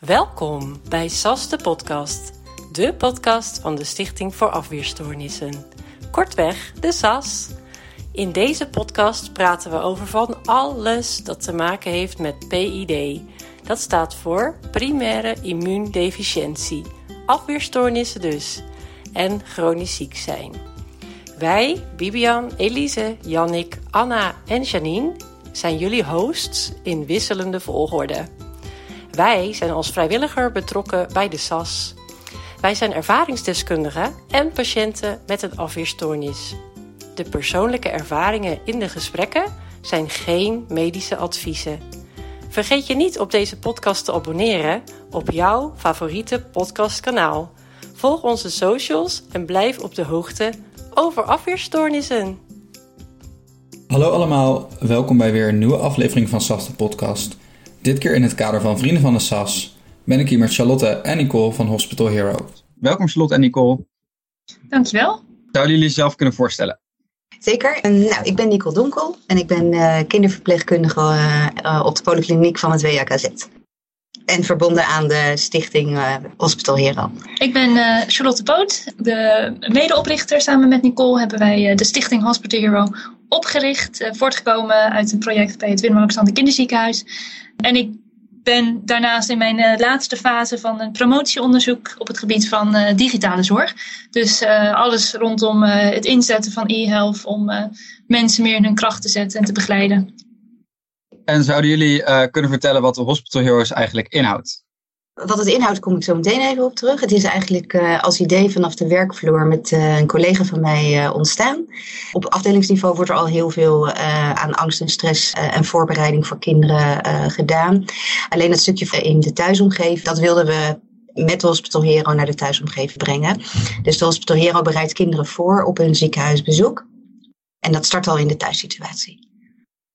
Welkom bij SAS de podcast, de podcast van de Stichting voor Afweerstoornissen. Kortweg, de SAS. In deze podcast praten we over van alles dat te maken heeft met PID. Dat staat voor primaire immuundeficiëntie, afweerstoornissen dus, en chronisch ziek zijn. Wij, Bibian, Elise, Jannik, Anna en Janine, zijn jullie hosts in wisselende volgorde. Wij zijn als vrijwilliger betrokken bij de SAS. Wij zijn ervaringsdeskundigen en patiënten met een afweerstoornis. De persoonlijke ervaringen in de gesprekken zijn geen medische adviezen. Vergeet je niet op deze podcast te abonneren op jouw favoriete podcastkanaal. Volg onze socials en blijf op de hoogte over afweerstoornissen. Hallo allemaal, welkom bij weer een nieuwe aflevering van SAS de podcast. Dit keer in het kader van Vrienden van de SAS ben ik hier met Charlotte en Nicole van Hospital Hero. Welkom Charlotte en Nicole. Dankjewel. Zouden jullie jezelf kunnen voorstellen? Zeker. Nou, ik ben Nicole Donkel en ik ben uh, kinderverpleegkundige uh, uh, op de polykliniek van het WHKZ. En verbonden aan de stichting Hospital Hero. Ik ben Charlotte Poot, de medeoprichter. Samen met Nicole hebben wij de stichting Hospital Hero opgericht. voortgekomen uit een project bij het Willem-Alexander Kinderziekenhuis. En ik ben daarnaast in mijn uh, laatste fase van een promotieonderzoek op het gebied van uh, digitale zorg. Dus alles rondom het inzetten van e-health om mensen meer in hun kracht te zetten en te begeleiden. En zouden jullie kunnen vertellen wat de Hospital Heroes eigenlijk inhoudt? Wat het inhoudt, kom ik zo meteen even op terug. Het is eigenlijk uh, als idee vanaf de werkvloer met uh, een collega van mij uh, ontstaan. Op afdelingsniveau wordt er al heel veel aan angst en stress en voorbereiding voor kinderen gedaan. Alleen het stukje in de thuisomgeving, dat wilden we met Hospital Hero naar de thuisomgeving brengen. Dus de Hospital Hero bereidt kinderen voor op hun ziekenhuisbezoek. En dat start al in de thuissituatie.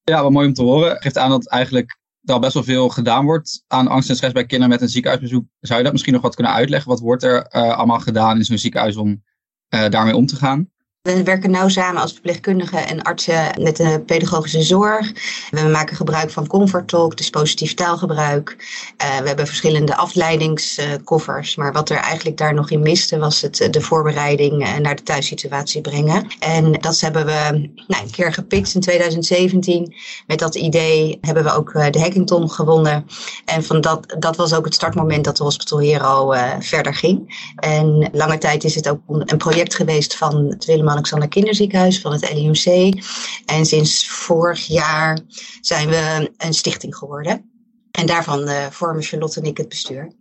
Ja, wat mooi om te horen. Geeft aan dat eigenlijk er al best wel veel gedaan wordt aan angst en stress bij kinderen met een ziekenhuisbezoek. Zou je dat misschien nog wat kunnen uitleggen? Wat wordt er uh, allemaal gedaan in zo'n ziekenhuis om uh, daarmee om te gaan? We werken nauw samen als verpleegkundigen en artsen met de pedagogische zorg. We maken gebruik van comfort talk, dus positief taalgebruik. Uh, we hebben verschillende afleidingskoffers. maar wat er eigenlijk daar nog in miste was het, de voorbereiding naar de thuissituatie brengen. En dat hebben we nou, een keer gepikt in 2017. Met dat idee hebben we ook de Hackington gewonnen. En van dat, dat was ook het startmoment dat de Hospital Hero verder ging. En lange tijd is het ook een project geweest van het Willem Alexander Kinderziekenhuis van het LUMC. En sinds vorig jaar zijn we een stichting geworden. En daarvan uh, vormen Charlotte en ik het bestuur.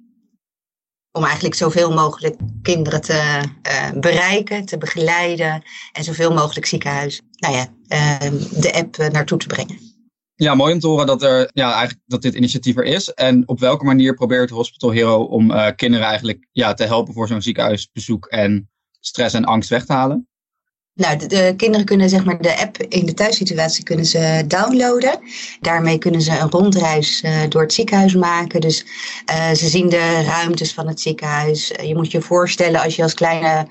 Om eigenlijk zoveel mogelijk kinderen te uh, bereiken, te begeleiden en zoveel mogelijk ziekenhuizen, nou ja, uh, de app naartoe te brengen. Ja, mooi om te horen dat, er, ja, eigenlijk, dat dit initiatief er is. En op welke manier probeert Hospital Hero om kinderen eigenlijk ja, te helpen voor zo'n ziekenhuisbezoek en stress en angst weg te halen? Nou, de, de, kinderen kunnen zeg maar de app in de thuissituatie kunnen ze downloaden. Daarmee kunnen ze een rondreis uh, door het ziekenhuis maken. Dus uh, ze zien de ruimtes van het ziekenhuis. Je moet je voorstellen als je als kleine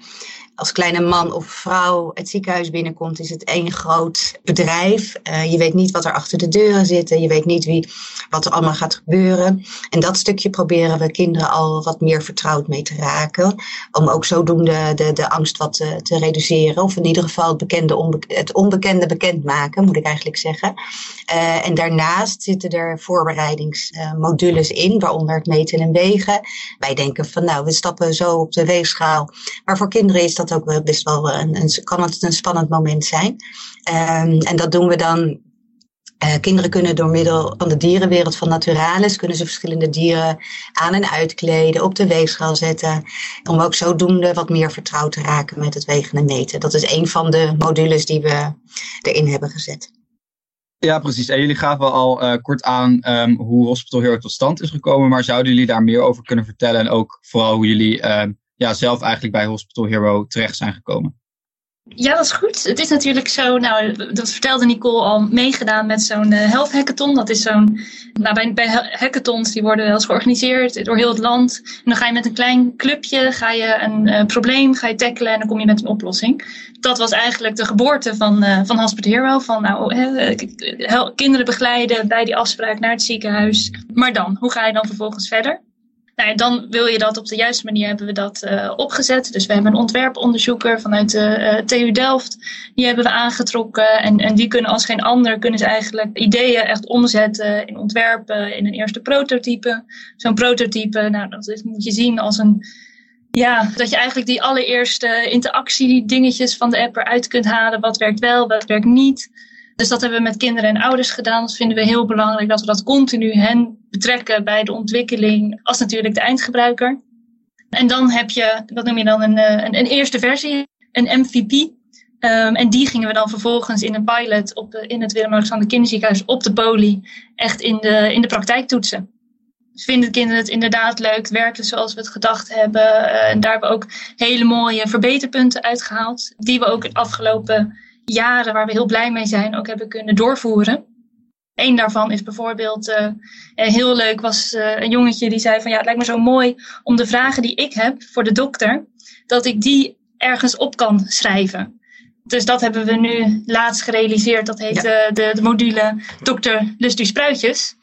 als kleine man of vrouw het ziekenhuis binnenkomt, is het één groot bedrijf. Uh, je weet niet wat er achter de deuren zit. Je weet niet wie, wat er allemaal gaat gebeuren. En dat stukje proberen we kinderen al wat meer vertrouwd mee te raken. Om ook zodoende de, de angst wat te, te reduceren. Of in ieder geval het, bekende onbe het onbekende bekendmaken, moet ik eigenlijk zeggen. Uh, en daarnaast zitten er voorbereidingsmodules in, waaronder het meten en wegen. Wij denken van nou, we stappen zo op de weegschaal. Maar voor kinderen is dat ook best wel een, kan het een spannend moment zijn. Um, en dat doen we dan. Uh, kinderen kunnen door middel van de dierenwereld van Naturalis, kunnen ze verschillende dieren aan en uitkleden, op de weegschaal zetten. Om ook zodoende wat meer vertrouwd te raken met het wegen en meten. Dat is een van de modules die we erin hebben gezet. Ja, precies. En jullie gaven al uh, kort aan um, hoe Hospital Hero tot stand is gekomen. Maar zouden jullie daar meer over kunnen vertellen? En ook vooral hoe jullie uh, ja, zelf eigenlijk bij Hospital Hero terecht zijn gekomen. Ja, dat is goed. Het is natuurlijk zo, nou, dat vertelde Nicole al, meegedaan met zo'n uh, Health Hackathon. Dat is zo'n, nou, bij, bij hackathons, die worden wel eens georganiseerd door heel het land. En dan ga je met een klein clubje, ga je een uh, probleem, ga je tackelen en dan kom je met een oplossing. Dat was eigenlijk de geboorte van, uh, van Hospital Hero. Van nou, kinderen begeleiden bij die afspraak naar het ziekenhuis. Maar dan, hoe ga je dan vervolgens verder? Nou, dan wil je dat op de juiste manier hebben we dat uh, opgezet. Dus we hebben een ontwerponderzoeker vanuit de uh, TU Delft. Die hebben we aangetrokken. En, en die kunnen als geen ander kunnen ze eigenlijk ideeën echt omzetten in ontwerpen, in een eerste prototype. Zo'n prototype, nou, dat moet je zien als een. Ja, dat je eigenlijk die allereerste interactie dingetjes van de app eruit kunt halen. Wat werkt wel, wat werkt niet. Dus dat hebben we met kinderen en ouders gedaan. Dat vinden we heel belangrijk dat we dat continu hen betrekken bij de ontwikkeling, als natuurlijk de eindgebruiker. En dan heb je, wat noem je dan, een, eh, een, een eerste versie, een MVP. Ehm, en die gingen we dan vervolgens in een pilot op de, in het Willem-Alexander Kinderziekenhuis op de poli echt in de, in de praktijk toetsen. Dus vinden kinderen het inderdaad leuk, werkt het zoals we het gedacht hebben. Uh, en daar hebben we ook hele mooie verbeterpunten uitgehaald, die we ook het afgelopen jaren, waar we heel blij mee zijn, ook hebben kunnen doorvoeren. Eén daarvan is bijvoorbeeld uh, heel leuk, was uh, een jongetje die zei van ja, het lijkt me zo mooi om de vragen die ik heb voor de dokter, dat ik die ergens op kan schrijven. Dus dat hebben we nu laatst gerealiseerd. Dat heet de, de, module Dokter Lust u Spruitjes.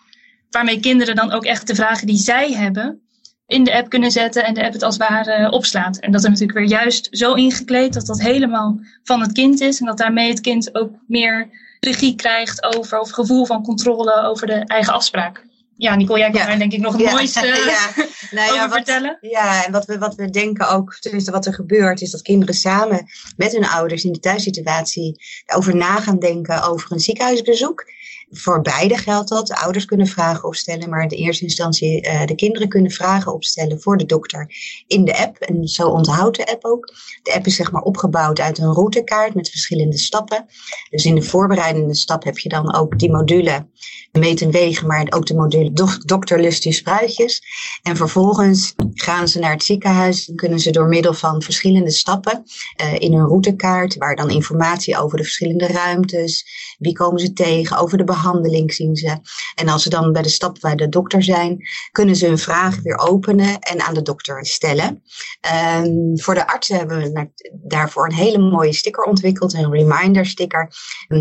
Waarmee kinderen dan ook echt de vragen die zij hebben, in de app kunnen zetten en de app het als het ware opslaat. En dat is natuurlijk weer juist zo ingekleed dat dat helemaal van het kind is. En dat daarmee het kind ook meer regie krijgt over, of gevoel van controle over de eigen afspraak. Ja, Nicole, jij kan ja. daar denk ik nog het ja. mooiste ja. Nou over vertellen. Ja, en wat we, wat we denken ook, tenminste wat er gebeurt, is dat kinderen samen met hun ouders in de thuissituatie over na gaan denken over een ziekenhuisbezoek. Voor beide geldt dat. De ouders kunnen vragen opstellen, maar in de eerste instantie uh, de kinderen kunnen vragen opstellen voor de dokter in de app. En zo onthoudt de app ook. De app is zeg maar opgebouwd uit een routekaart met verschillende stappen. Dus in de voorbereidende stap heb je dan ook die module meten wegen, maar ook de module dokter lust die spruitjes. En vervolgens gaan ze naar het ziekenhuis en kunnen ze door middel van verschillende stappen uh, in een routekaart, waar dan informatie over de verschillende ruimtes, wie komen ze tegen, over de behandeling zien ze. En als ze dan bij de stap bij de dokter zijn, kunnen ze hun vraag weer openen en aan de dokter stellen. Um, voor de artsen hebben we daarvoor een hele mooie sticker ontwikkeld, een reminder sticker.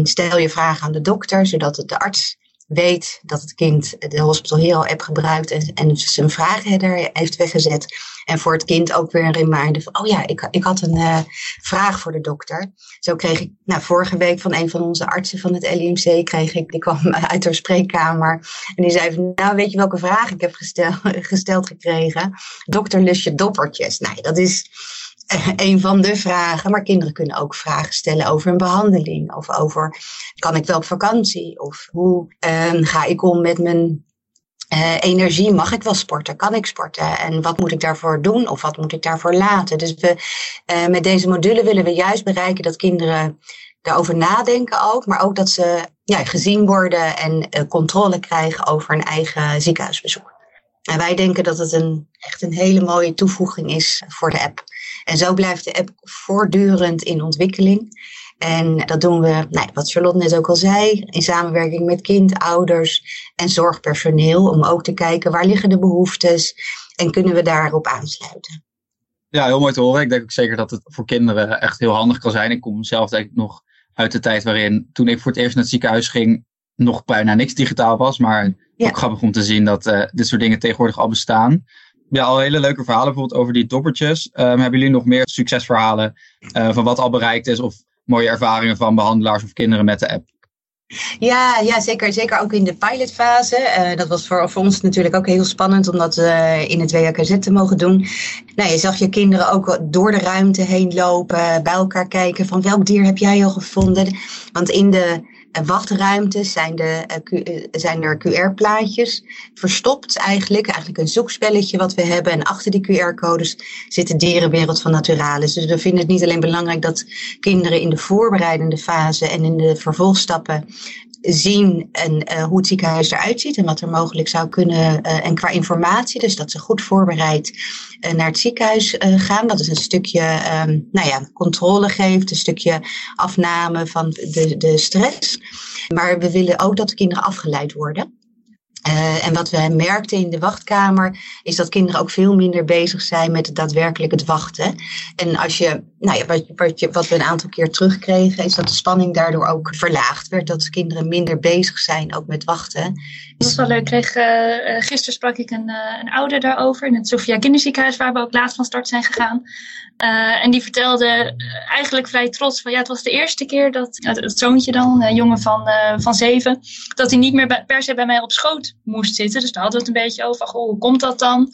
stel je vraag aan de dokter, zodat de arts weet dat het kind de Hospital Hero app gebruikt en, en zijn vragenheader heeft weggezet. En voor het kind ook weer een reminder van, oh ja, ik, ik had een uh, vraag voor de dokter. Zo kreeg ik, nou, vorige week van een van onze artsen van het LIMC, kreeg ik, die kwam uit haar spreekkamer. En die zei nou, weet je welke vraag ik heb gestel, gesteld gekregen? Dokter, lust je doppertjes? Nou, dat is een van de vragen. Maar kinderen kunnen ook vragen stellen over een behandeling. Of over, kan ik wel op vakantie? Of hoe uh, ga ik om met mijn uh, energie? Mag ik wel sporten? Kan ik sporten? En wat moet ik daarvoor doen? Of wat moet ik daarvoor laten? Dus we, uh, met deze module willen we juist bereiken dat kinderen daarover nadenken ook. Maar ook dat ze ja, gezien worden en uh, controle krijgen over een eigen ziekenhuisbezoek. En wij denken dat het een, echt een hele mooie toevoeging is voor de app. En zo blijft de app voortdurend in ontwikkeling. En dat doen we, nou, wat Charlotte net ook al zei, in samenwerking met kind, ouders en zorgpersoneel. Om ook te kijken waar liggen de behoeftes en kunnen we daarop aansluiten. Ja, heel mooi te horen. Ik denk ook zeker dat het voor kinderen echt heel handig kan zijn. Ik kom zelf denk nog uit de tijd waarin toen ik voor het eerst naar het ziekenhuis ging, nog bijna niks digitaal was. Maar ja. ook grappig om te zien dat uh, dit soort dingen tegenwoordig al bestaan ja, al hele leuke verhalen bijvoorbeeld over die doppertjes. Um, hebben jullie nog meer succesverhalen uh, van wat al bereikt is of mooie ervaringen van behandelaars of kinderen met de app? Ja, ja zeker, zeker ook in de pilotfase. Uh, dat was voor, voor ons natuurlijk ook heel spannend om dat uh, in het WHKZ te mogen doen. Nou, je zag je kinderen ook door de ruimte heen lopen, bij elkaar kijken van welk dier heb jij al gevonden. Want in de wachtruimtes zijn, de, eh, eh, zijn er QR-plaatjes verstopt eigenlijk. Eigenlijk een zoekspelletje wat we hebben. En achter die QR-codes zit de dierenwereld van Naturalis. Dus we vinden het niet alleen belangrijk dat kinderen in de voorbereidende fase en in de vervolgstappen zien en, uh, hoe het ziekenhuis eruit ziet en wat er mogelijk zou kunnen. Uh, en qua informatie, dus dat ze goed voorbereid uh, naar het ziekenhuis gaan. Dat is een stukje um, nou ja, controle geeft, een stukje afname van de, de stress. Maar we willen ook dat de kinderen afgeleid worden. En wat we merkten in de wachtkamer is dat kinderen ook veel minder bezig zijn met daadwerkelijk het wachten. En als je, nou ja, wat, wat, we een aantal keer terugkregen, is dat de spanning daardoor ook verlaagd werd. Dat kinderen minder bezig zijn ook met wachten. Dat is wel leuk. Kreeg, uh, gisteren sprak ik een, uh, een ouder daarover in het Sofia Kinderziekenhuis, waar we ook laatst van start zijn gegaan. En die vertelde eigenlijk vrij trots van ja, het was de eerste keer dat het, zoontje dan, een jongen van, van zeven, dat hij niet meer per se bij mij op schoot moest zitten. Dus daar hadden we het een beetje over. Goh, hoe komt dat dan?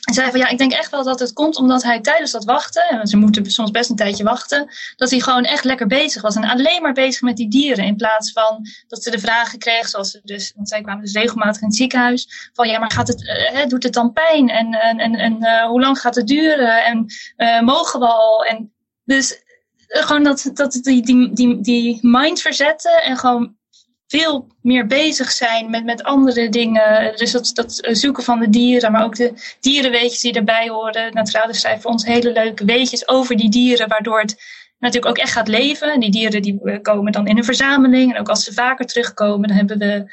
En zei van ja, ik denk echt wel dat het komt omdat hij tijdens dat wachten, en ze moeten soms best een tijdje wachten, dat hij gewoon echt lekker bezig was. En alleen maar bezig met die dieren. In plaats van dat ze de vragen kreeg, zoals ze dus, want zij kwamen dus regelmatig in het ziekenhuis. Van ja, maar gaat het, uh, doet het dan pijn? En, en, en, uh, hoe lang gaat het duren? En uh, mogen we al? En dus gewoon dat, dat die, die, die, die mind verzetten en gewoon veel meer bezig zijn met, met andere dingen. Dus dat, dat zoeken van de dieren, maar ook de dierenweetjes die erbij horen. Naturalis schrijft voor ons hele leuke weetjes over die dieren, waardoor het natuurlijk ook echt gaat leven. En die dieren die eh, komen dan in een verzameling. En ook als ze vaker terugkomen, dan hebben we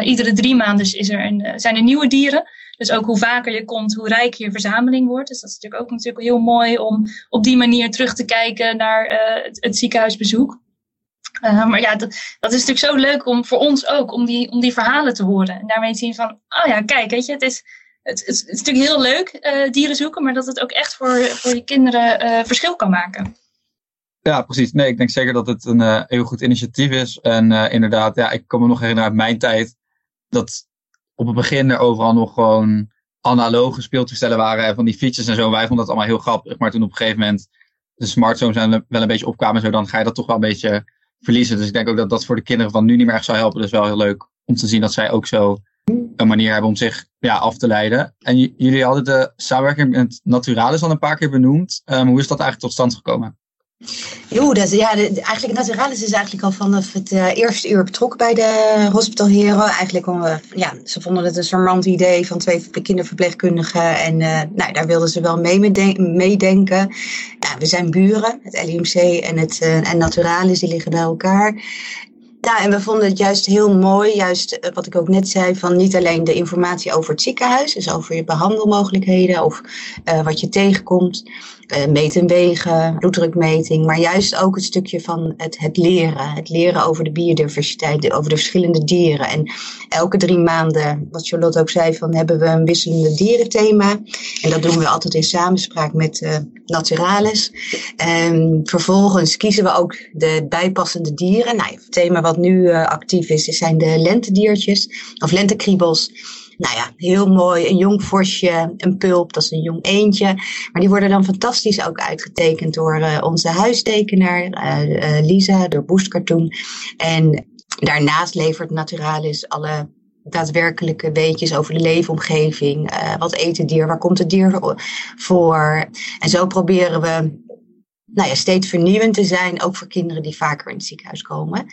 uh, iedere drie maanden is er een, eh, zijn er nieuwe dieren. Dus ook hoe vaker je komt, hoe rijker je verzameling wordt. Dus dat is natuurlijk ook natuurlijk heel mooi om op die manier terug te kijken naar uh, het, het ziekenhuisbezoek. Uh, maar ja, dat, dat, is natuurlijk zo leuk om voor ons ook, om die, om die verhalen te horen. En daarmee te zien van, oh ja, kijk, weet je, het is, het, het, is natuurlijk heel leuk uh, dieren zoeken, maar dat het ook echt voor, voor je kinderen uh, verschil kan maken. Ja, precies. Nee, ik denk zeker dat het een heel goed initiatief is. En inderdaad, ja, ik kan me nog herinneren uit mijn tijd dat op het begin er overal nog gewoon analoge speeltoestellen waren en van die fietsjes en zo. Wij vonden dat allemaal heel grappig. Maar toen op een gegeven moment de smartphones wel een beetje opkwamen, zo, dan ga je dat toch wel een beetje verliezen. Dus ik denk ook dat dat voor de kinderen van nu niet meer echt zou helpen. Dus wel heel leuk om te zien dat zij ook zo een manier hebben om zich ja, af te leiden. En jullie hadden de samenwerking met Naturalis al een paar keer benoemd. Um, hoe is dat eigenlijk tot stand gekomen? Jo, dat, ja, eigenlijk Naturalis is eigenlijk al vanaf het uh, eerste uur betrokken bij de Hospital Hero. Eigenlijk om, uh, ja, ze vonden het een charmant idee van twee kinderverpleegkundigen. En uh, nou, daar wilden ze wel mee meedenken. Ja, we zijn buren, het LIMC en, het, en Naturalis, die liggen bij elkaar. Ja, en we vonden het juist heel mooi, juist wat ik ook net zei, van niet alleen de informatie over het ziekenhuis, dus over je behandelmogelijkheden of wat je tegenkomt, meten en wegen, bloeddrukmeting, maar juist ook het stukje van het, het leren. Het leren over de biodiversiteit, over de verschillende dieren. En elke drie maanden, wat Charlotte ook zei, van hebben we een wisselende dierenthema. En dat doen we altijd in samenspraak met uh, Naturalis. En vervolgens kiezen we ook de bijpassende dieren. Nou, het thema wat nu uh, actief is, zijn de lentediertjes of lentekriebels. Nou ja, heel mooi. Een jong vosje, een pulp, dat is een jong eendje. Maar die worden dan fantastisch ook uitgetekend door uh, onze huistekenaar, uh, uh, Lisa, door Boost Cartoon. En daarnaast levert Naturalis alle daadwerkelijke weetjes over de leefomgeving. wat eet het dier? Waar komt het dier voor? En zo proberen we nou ja, steeds vernieuwend te zijn, ook voor kinderen die vaker in het ziekenhuis komen.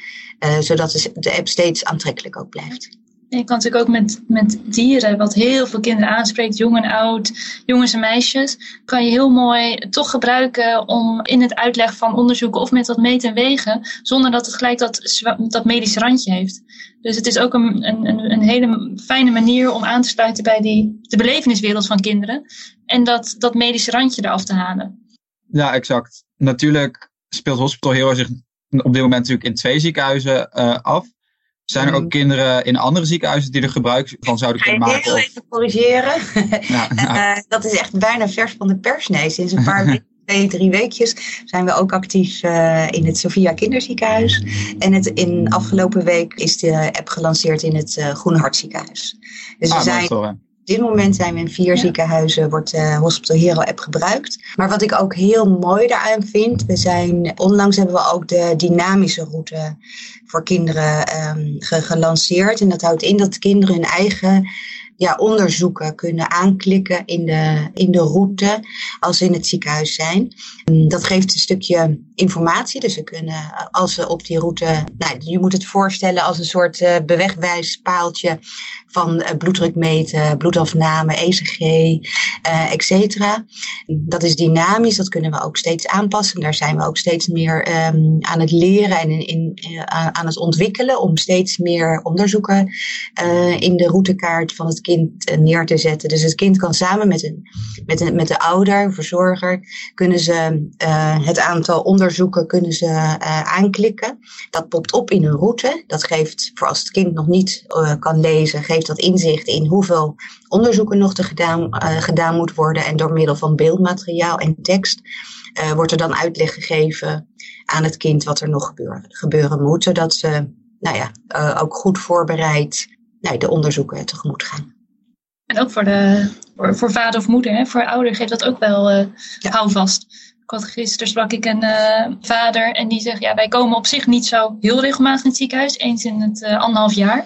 zodat de app steeds aantrekkelijk ook blijft. Je kan natuurlijk ook met, met dieren, wat heel veel kinderen aanspreekt, jong en oud, jongens en meisjes, kan je heel mooi toch gebruiken om in het uitleg van onderzoeken of met dat meten en wegen, zonder dat het gelijk dat, dat medische randje heeft. Dus het is ook een, een, een hele fijne manier om aan te sluiten bij die, de beleveniswereld van kinderen en dat, dat medische randje eraf te halen. Ja, exact. Natuurlijk speelt Hospital Hero zich op dit moment natuurlijk in twee ziekenhuizen uh, af. Zijn er ook mm. kinderen in andere ziekenhuizen die er gebruik van zouden kunnen maken? Ik wil even corrigeren. Ja, uh, dat is echt bijna vers van de pers. Nee, sinds een paar weken twee, drie weekjes zijn we ook actief uh, in het Sophia Kinderziekenhuis. En het, in afgelopen week is de app gelanceerd in het uh, Groene Hartziekenhuis. Dus ah, we zijn dit moment zijn we in vier ziekenhuizen, wordt de Hospital Hero app gebruikt. Maar wat ik ook heel mooi daaraan vind, we zijn, onlangs hebben we ook de dynamische route voor kinderen um, gelanceerd. En dat houdt in dat kinderen hun eigen ja, onderzoeken kunnen aanklikken in de, in de route als ze in het ziekenhuis zijn. Dat geeft een stukje informatie. Dus ze kunnen, als ze op die route, nou, je moet het voorstellen als een soort uh, bewegwijspaaltje van uh, bloeddruk meten, bloedafname, ECG, uh, et cetera. Dat is dynamisch, dat kunnen we ook steeds aanpassen. Daar zijn we ook steeds meer um, aan het leren en in, in, aan het ontwikkelen om steeds meer onderzoeken in de routekaart van het kind neer te zetten. Dus het kind kan samen met, een, met, een, met de ouder, verzorger, kunnen ze het aantal onderzoeken kunnen ze, aanklikken. Dat popt op in een route. Dat geeft, voor als het kind nog niet kan lezen, geeft dat inzicht in hoeveel onderzoeken nog te gedaan, gedaan moet worden. En door middel van beeldmateriaal en tekst wordt er dan uitleg gegeven aan het kind wat er nog gebeuren, gebeuren moet. Zodat ze nou ja, ook goed voorbereid nou, de onderzoeken tegemoet gaan. En ook voor, de, voor, voor vader of moeder, hè? voor ouder geeft dat ook wel uh, ja. houvast. Ik had gisteren sprak ik een uh, vader en die zegt, ja, wij komen op zich niet zo heel regelmatig in het ziekenhuis, eens in het uh, anderhalf jaar.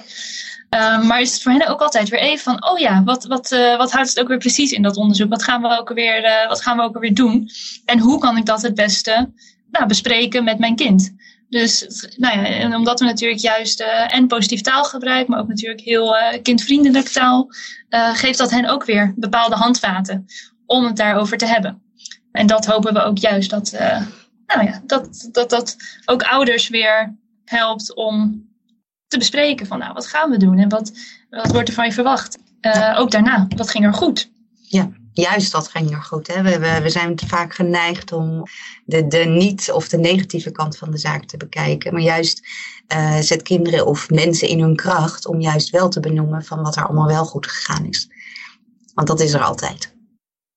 Um, maar is het voor hen ook altijd weer even van, oh ja, wat, wat, uh, wat houdt het ook weer precies in dat onderzoek? Wat gaan we ook weer, uh, wat gaan we ook weer doen? En hoe kan ik dat het beste nou, bespreken met mijn kind? Dus nou ja, en omdat we natuurlijk juist uh, en positief taalgebruik, maar ook natuurlijk heel kindvriendelijk taal, geeft dat hen ook weer bepaalde handvaten om het daarover te hebben. En dat hopen we ook juist dat, nou ja, dat, dat, dat ook ouders weer helpt om te bespreken van nou, wat gaan we doen en wat, wat wordt er van je verwacht? Uh, ook daarna, wat ging er goed? Ja, juist dat ging er goed. Hè? We, we, we zijn vaak geneigd om de, de niet of de negatieve kant van de zaak te bekijken. Maar juist uh, zet kinderen of mensen in hun kracht om juist wel te benoemen van wat er allemaal wel goed gegaan is. Want dat is er altijd.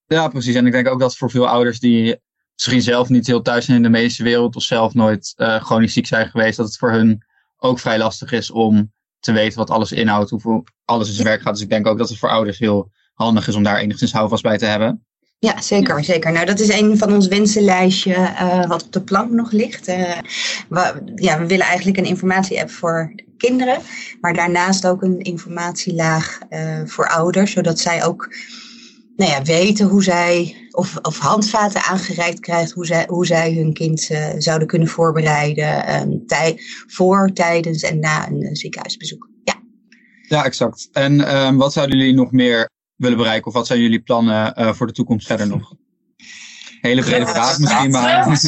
Ja, precies. En ik denk ook dat voor veel ouders die misschien zelf niet heel thuis zijn in de medische wereld of zelf nooit uh, chronisch ziek zijn geweest, dat het voor hun ook vrij lastig is om te weten wat alles inhoudt, hoeveel alles in zijn werk gaat. Dus ik denk ook dat het voor ouders heel handig is om daar enigszins houvast bij te hebben. Ja, zeker, zeker. Nou, dat is een van ons wensenlijstje uh, wat op de plank nog ligt. Uh, we, ja, we willen eigenlijk een informatie-app voor kinderen, maar daarnaast ook een informatielaag uh, voor ouders, zodat zij ook nou ja, weten hoe zij, of, of handvaten aangereikt krijgt, hoe zij, hoe zij hun kind zouden kunnen voorbereiden um, tij, voor, tijdens en na een ziekenhuisbezoek. Ja. ja, exact. En um, wat zouden jullie nog meer willen bereiken, of wat zijn jullie plannen uh, voor de toekomst verder nog? Hele brede vraag misschien, maar.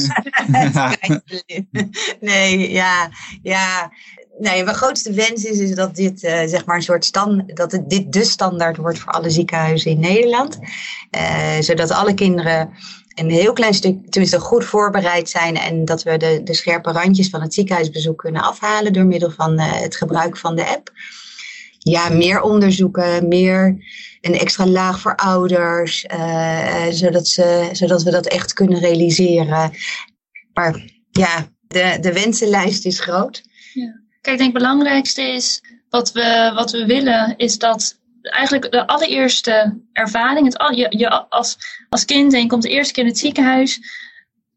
nee, ja, ja nee, mijn grootste wens is, is dat dit uh, zeg maar een soort stand, dat het, dit de standaard wordt voor alle ziekenhuizen in Nederland. Uh, zodat alle kinderen een heel klein stuk, tenminste goed voorbereid zijn en dat we de, de scherpe randjes van het ziekenhuisbezoek kunnen afhalen door middel van uh, het gebruik van de app. Ja, meer onderzoeken, meer een extra laag voor ouders, zodat, ze, zodat we dat echt kunnen realiseren. Maar ja, de, de wensenlijst is groot. Ja. Kijk, ik denk het belangrijkste is wat we, wat we willen, is dat eigenlijk de allereerste ervaring, het, je, je als, als kind en je komt de eerste keer in het ziekenhuis,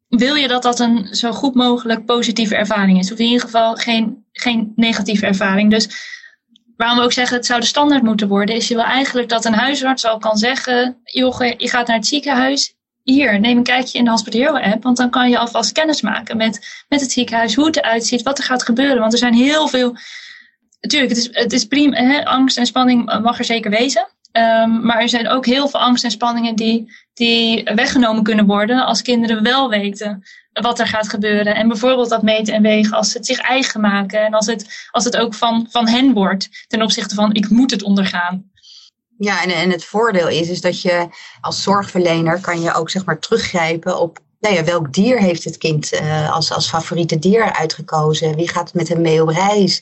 wil je dat dat een zo goed mogelijk positieve ervaring is. Of in ieder geval geen, geen negatieve ervaring. Dus waarom we ook zeggen het zou de standaard moeten worden, is je wil eigenlijk dat een huisarts al kan zeggen, joh, je gaat naar het ziekenhuis, hier, neem een kijkje in de Hospital app, want dan kan je alvast kennis maken met, met het ziekenhuis, hoe het eruit ziet, wat er gaat gebeuren. Want er zijn heel veel, natuurlijk, het is, het is prima, hè, angst en spanning mag er zeker wezen. Um, maar er zijn ook heel veel angst en spanningen die, die weggenomen kunnen worden als kinderen wel weten wat er gaat gebeuren. En bijvoorbeeld dat meten en wegen als ze het zich eigen maken en als het, als het ook van, van hen wordt ten opzichte van ik moet het ondergaan. Ja, en, en het voordeel is, is dat je als zorgverlener kan je ook zeg maar teruggrijpen op nou ja, welk dier heeft het kind uh, als, als favoriete dier uitgekozen? Wie gaat met hem mee op reis?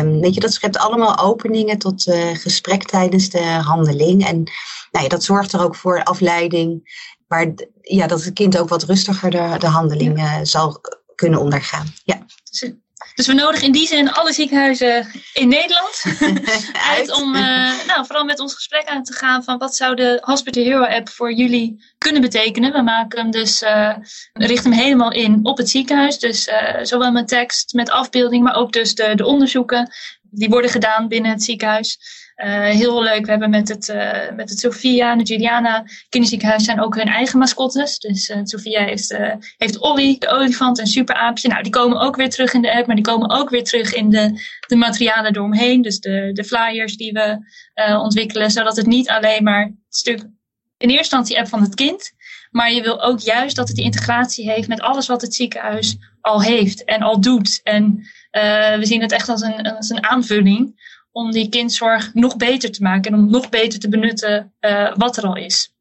Um, weet je, dat schept allemaal openingen tot uh, gesprek tijdens de handeling. En nou ja, dat zorgt er ook voor afleiding, maar ja, dat het kind ook wat rustiger de, de handeling uh, zal kunnen ondergaan. Ja. Dus we nodigen in die zin alle ziekenhuizen in Nederland uit om uh, nou, vooral met ons gesprek aan te gaan van wat zou de Hospital Hero app voor jullie kunnen betekenen. We maken hem dus, uh, richten hem helemaal in op het ziekenhuis. Dus uh, zowel met tekst, met afbeelding, maar ook dus de, de onderzoeken die worden gedaan binnen het ziekenhuis. Heel leuk. We hebben met het, uh, met het Sophia en de Juliana kinderziekenhuis zijn ook hun eigen mascottes. Dus uh, Sophia heeft, heeft Olly, de olifant, en superaapje. Nou, die komen ook weer terug in de app, maar die komen ook weer terug in de, de materialen eromheen. Dus de, de flyers die we ontwikkelen, zodat het niet alleen maar het stuk in eerste instantie app van het kind, maar je wil ook juist dat het die integratie heeft met alles wat het ziekenhuis al heeft en al doet. En we zien het echt als een, als een aanvulling om die kindzorg nog beter te maken en om nog beter te benutten uh, wat er al is.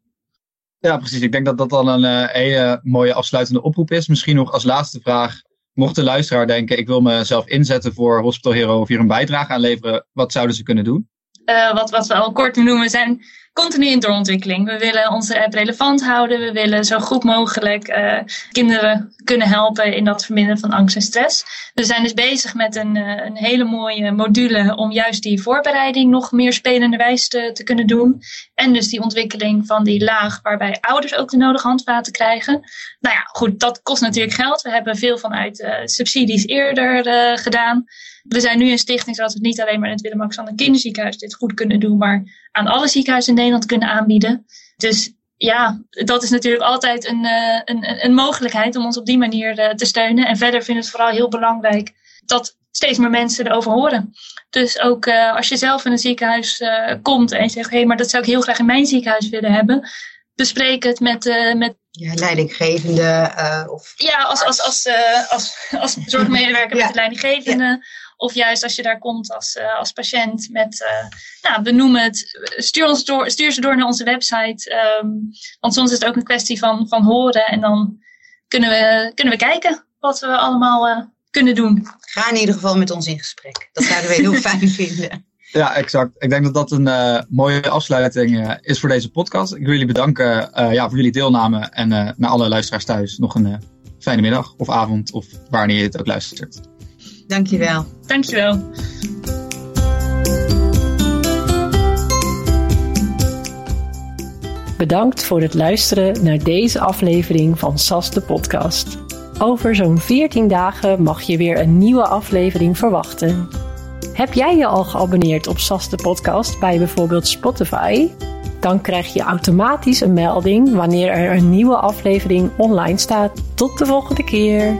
Ja, precies. Ik denk dat dat dan een uh, hele mooie afsluitende oproep is. Misschien nog als laatste vraag. Mocht de luisteraar denken, ik wil mezelf inzetten voor Hospital Hero of hier een bijdrage aan leveren, wat zouden ze kunnen doen? Uh, wat, wat we al kort noemen zijn continu in doorontwikkeling. We willen onze app relevant houden. We willen zo goed mogelijk uh, kinderen kunnen helpen in dat verminderen van angst en stress. We zijn dus bezig met een, uh, een hele mooie module om juist die voorbereiding nog meer spelenderwijs te, te kunnen doen. En dus die ontwikkeling van die laag waarbij ouders ook de nodige handvaten krijgen. Nou ja, goed, dat kost natuurlijk geld. We hebben veel vanuit uh, subsidies eerder gedaan. We zijn nu een stichting zodat we niet alleen maar in het Willem-Alexander Kinderziekenhuis dit goed kunnen doen, maar aan alle ziekenhuizen in Nederland kunnen aanbieden. Dus ja, dat is natuurlijk altijd een, uh, een, een mogelijkheid om ons op die manier uh, te steunen. En verder vind ik het vooral heel belangrijk dat steeds meer mensen erover horen. Dus ook uh, als je zelf in een ziekenhuis komt en je zegt, hé, hey, maar dat zou ik heel graag in mijn ziekenhuis willen hebben. Bespreek het met, met ja, leidinggevende of... Ja, als, als, als, als, als zorgmedewerker ja. met de leidinggevende. Ja of juist als je daar komt als, uh, als patiënt met, uh, nou, benoem het, stuur, ons door, stuur ze door naar onze website. Um, want soms is het ook een kwestie van, van horen en dan kunnen we, kunnen we kijken wat we allemaal uh, kunnen doen. Ga in ieder geval met ons in gesprek. Dat zouden we heel fijn vinden. Ja, exact. Ik denk dat dat een uh, mooie afsluiting uh, is voor deze podcast. Ik wil jullie bedanken uh, ja, voor jullie deelname en naar alle luisteraars thuis nog een fijne middag of avond of wanneer je het ook luistert. Dankjewel. Dankjewel. Bedankt voor het luisteren naar deze aflevering van SAS de podcast. Over zo'n 14 dagen mag je weer een nieuwe aflevering verwachten. Heb jij je al geabonneerd op SAS de podcast bij bijvoorbeeld Spotify? Dan krijg je automatisch een melding wanneer er een nieuwe aflevering online staat. Tot de volgende keer.